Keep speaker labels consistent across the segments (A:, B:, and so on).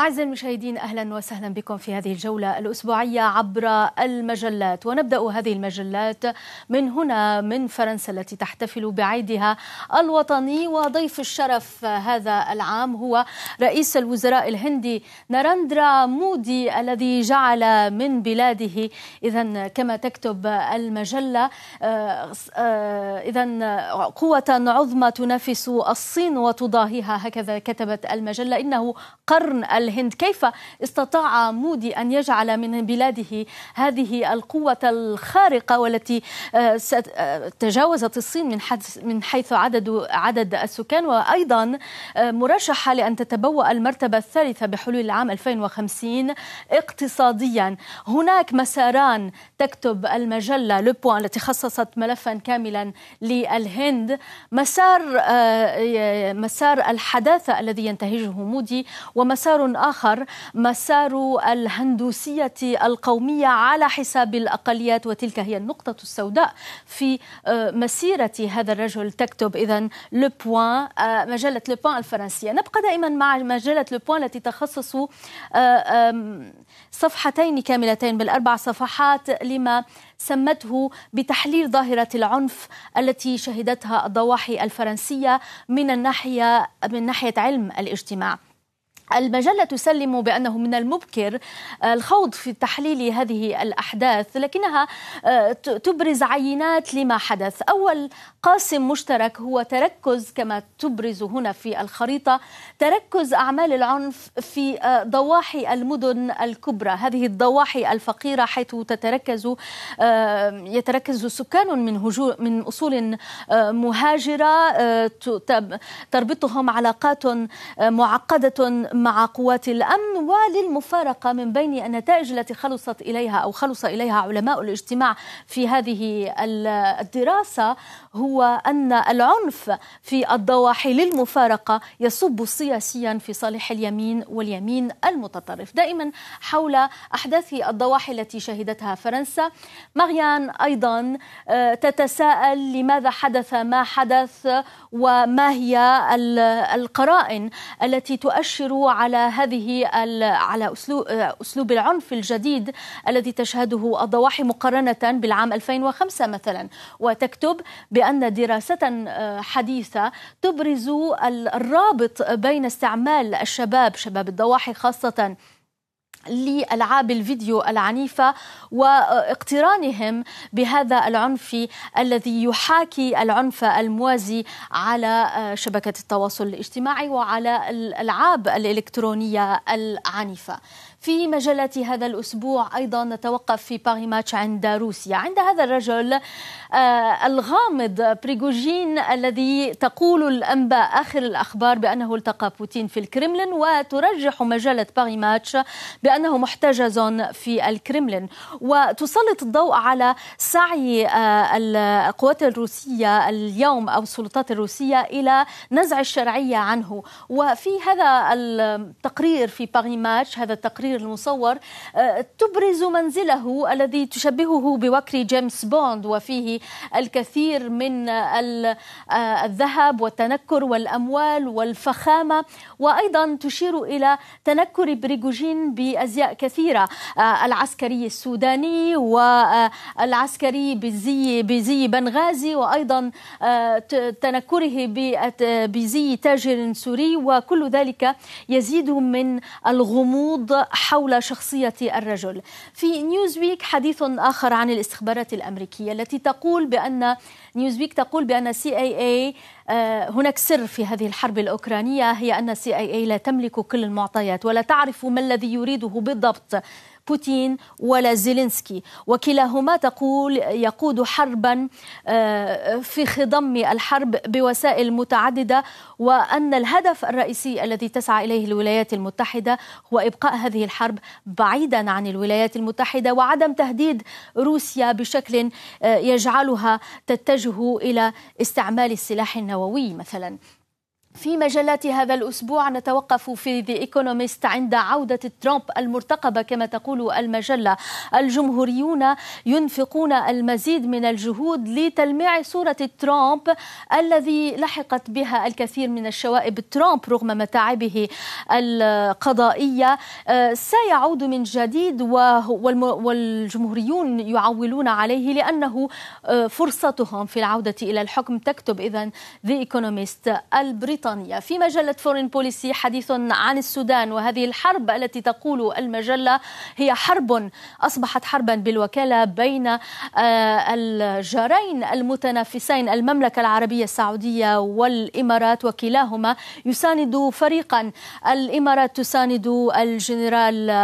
A: أعزائي المشاهدين أهلا وسهلا بكم في هذه الجولة الأسبوعية عبر المجلات. ونبدأ هذه المجلات من هنا من فرنسا التي تحتفل بعيدها الوطني وضيف الشرف هذا العام هو رئيس الوزراء الهندي نارندرا مودي الذي جعل من بلاده. إذا كما تكتب المجلة إذا قوة عظمى تنافس الصين وتضاهيها هكذا كتبت المجلة. إنه قرن الهند. كيف استطاع مودي أن يجعل من بلاده هذه القوة الخارقة والتي آه، آه، تجاوزت الصين من من حيث عدد عدد السكان؟ وأيضا آه، مرشحة لأن تتبوأ المرتبة الثالثة بحلول العام 2050 اقتصاديا. هناك مساران تكتب المجلة لوبوان التي خصصت ملفا كاملا للهند. مسار مسار الحداثة الذي ينتهجه مودي ومسار آخر مسار الهندوسية القومية على حساب الأقليات وتلك هي النقطة السوداء في آه، مسيرة هذا الرجل. تكتب إذا لو بوان آه، مجلة لو بوان الفرنسية. نبقى دائما مع مجلة لو بوان التي تخصص آه، صفحتين كاملتين بالأربع صفحات لما سمته بتحليل ظاهرة العنف التي شهدتها الضواحي الفرنسية من الناحية من ناحية علم الاجتماع. المجلة تسلم بأنه من المبكر آه، الخوض في تحليل هذه الأحداث لكنها آه، تبرز عينات لما حدث. أول قاسم مشترك هو تركز كما تبرز هنا في الخريطة تركز أعمال العنف في آه، ضواحي المدن الكبرى. هذه الضواحي الفقيرة حيث تتركز يتركز سكان من من أصول مهاجرة تربطهم علاقات معقدة مع قوات الأمن وللمفارقة من بين النتائج التي خلصت إليها أو خلص إليها علماء الاجتماع في هذه الدراسة هو أن العنف في الضواحي للمفارقة يصب سياسيا في صالح اليمين واليمين المتطرف. دائما حول أحداث الضواحي التي شهدتها فرنسا ماريان أيضا آه، تتساءل لماذا حدث ما حدث وما هي القرائن التي تؤشر على هذه على اسلوب أسلوب العنف الجديد الذي تشهده الضواحي مقارنة بالعام 2005 مثلا. وتكتب بأن دراسة آه، حديثة تبرز الرابط بين استعمال الشباب شباب الضواحي خاصة لألعاب الفيديو العنيفة واقترانهم بهذا العنف الذي يحاكي العنف الموازي على آه، شبكة التواصل الاجتماعي وعلى الألعاب الإلكترونية العنيفة. في مجلة هذا الأسبوع أيضا نتوقف في باري ماتش عند روسيا. عند هذا الرجل آه الغامض بريغوجين الذي تقول الأنباء آخر الأخبار بأنه التقى بوتين في الكرملين وترجح مجلة باري ماتش بأنه محتجز في الكرملين وتسلط الضوء على سعي آه القوات الروسية اليوم أو السلطات الروسية إلى نزع الشرعية عنه. وفي هذا التقرير في باري ماتش هذا التقرير التصوير المصور آه، تبرز منزله الذي تشبهه بوكر جيمس بوند وفيه الكثير من آه، الذهب والتنكر والأموال والفخامة وأيضا تشير إلى تنكر بريغوجين بأزياء كثيرة آه، العسكري السوداني والعسكري بزي بزي بنغازي وأيضا تنكره بزي تاجر سوري وكل ذلك يزيد من الغموض حول شخصية الرجل. في نيوزويك حديث آخر عن الاستخبارات الأمريكية التي تقول بأن نيوزويك تقول بأن CIA هناك سر في هذه الحرب الأوكرانية هي أن CIA لا تملك كل المعطيات ولا تعرف ما الذي يريده بالضبط بوتين ولا زيلينسكي. وكلاهما تقول يقود حربا آه، في خضم الحرب بوسائل متعددة وأن الهدف الرئيسي الذي تسعى إليه الولايات المتحدة هو إبقاء هذه الحرب بعيدا عن الولايات المتحدة وعدم تهديد روسيا بشكل آه، يجعلها تتجه إلى استعمال السلاح النووي. مثلا. في مجلات هذا الأسبوع نتوقف في ذا إيكونوميست عند عودة ترامب المرتقبة كما تقول المجلة. الجمهوريون ينفقون المزيد من الجهود لتلميع صورة ترامب الذي لحقت بها الكثير من الشوائب. ترامب رغم متاعبه القضائية آه، سيعود من جديد والجمهوريون يعولون عليه لأنه آه، فرصتهم في العودة إلى الحكم تكتب إذن ذا إيكونوميست البريطاني بريطانيا في مجلة فورين بوليسي حديث عن السودان وهذه الحرب التي تقول المجلة هي حرب أصبحت حربا بالوكالة بين آه، الجارين المتنافسين المملكة العربية السعودية والإمارات وكلاهما يساند فريقا. الإمارات تساند الجنرال آه،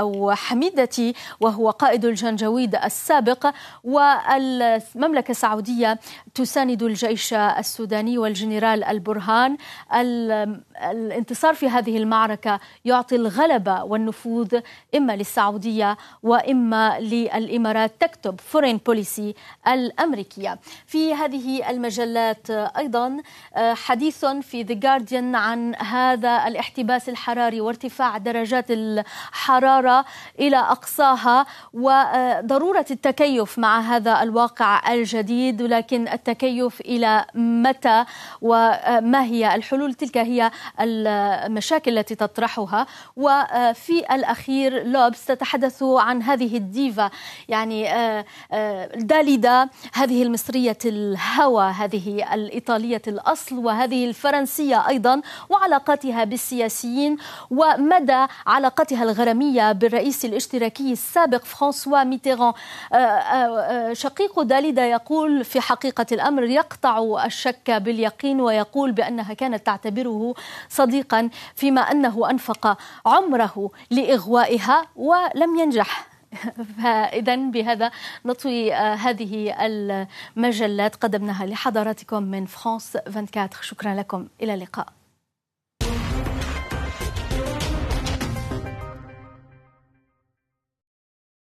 A: أو حميدتي وهو قائد الجنجويد السابق والمملكة السعودية تساند الجيش السوداني والجنرال البرهان. الانتصار في هذه المعركة يعطي الغلبة والنفوذ إما للسعودية وإما للإمارات تكتب فورين بوليسي الأمريكية. في هذه المجلات أيضا حديث في ذا جارديان عن هذا الاحتباس الحراري وارتفاع درجات الحرارة إلى أقصاها وضرورة التكيف مع هذا الواقع الجديد لكن التكيف إلى متى وما هي الحلول تلك هي المشاكل التي تطرحها. وفي الأخير لوبس تتحدث عن هذه الديفا يعني آه، آه، داليدا هذه المصرية الهوى هذه الإيطالية الأصل وهذه الفرنسية أيضا وعلاقاتها بالسياسيين ومدى علاقتها الغرامية بالرئيس الاشتراكي السابق فرانسوا ميتيران. آه، شقيق داليدا يقول في حقيقة الأمر يقطع الشك باليقين ويقول بأنها كانت تعتبره صديقا فيما أنه أنفق عمره لإغوائها ولم ينجح. فاذا بهذا نطوي آه، هذه المجلات قدمناها لحضراتكم من فرانس 24 شكرا لكم. إلى اللقاء.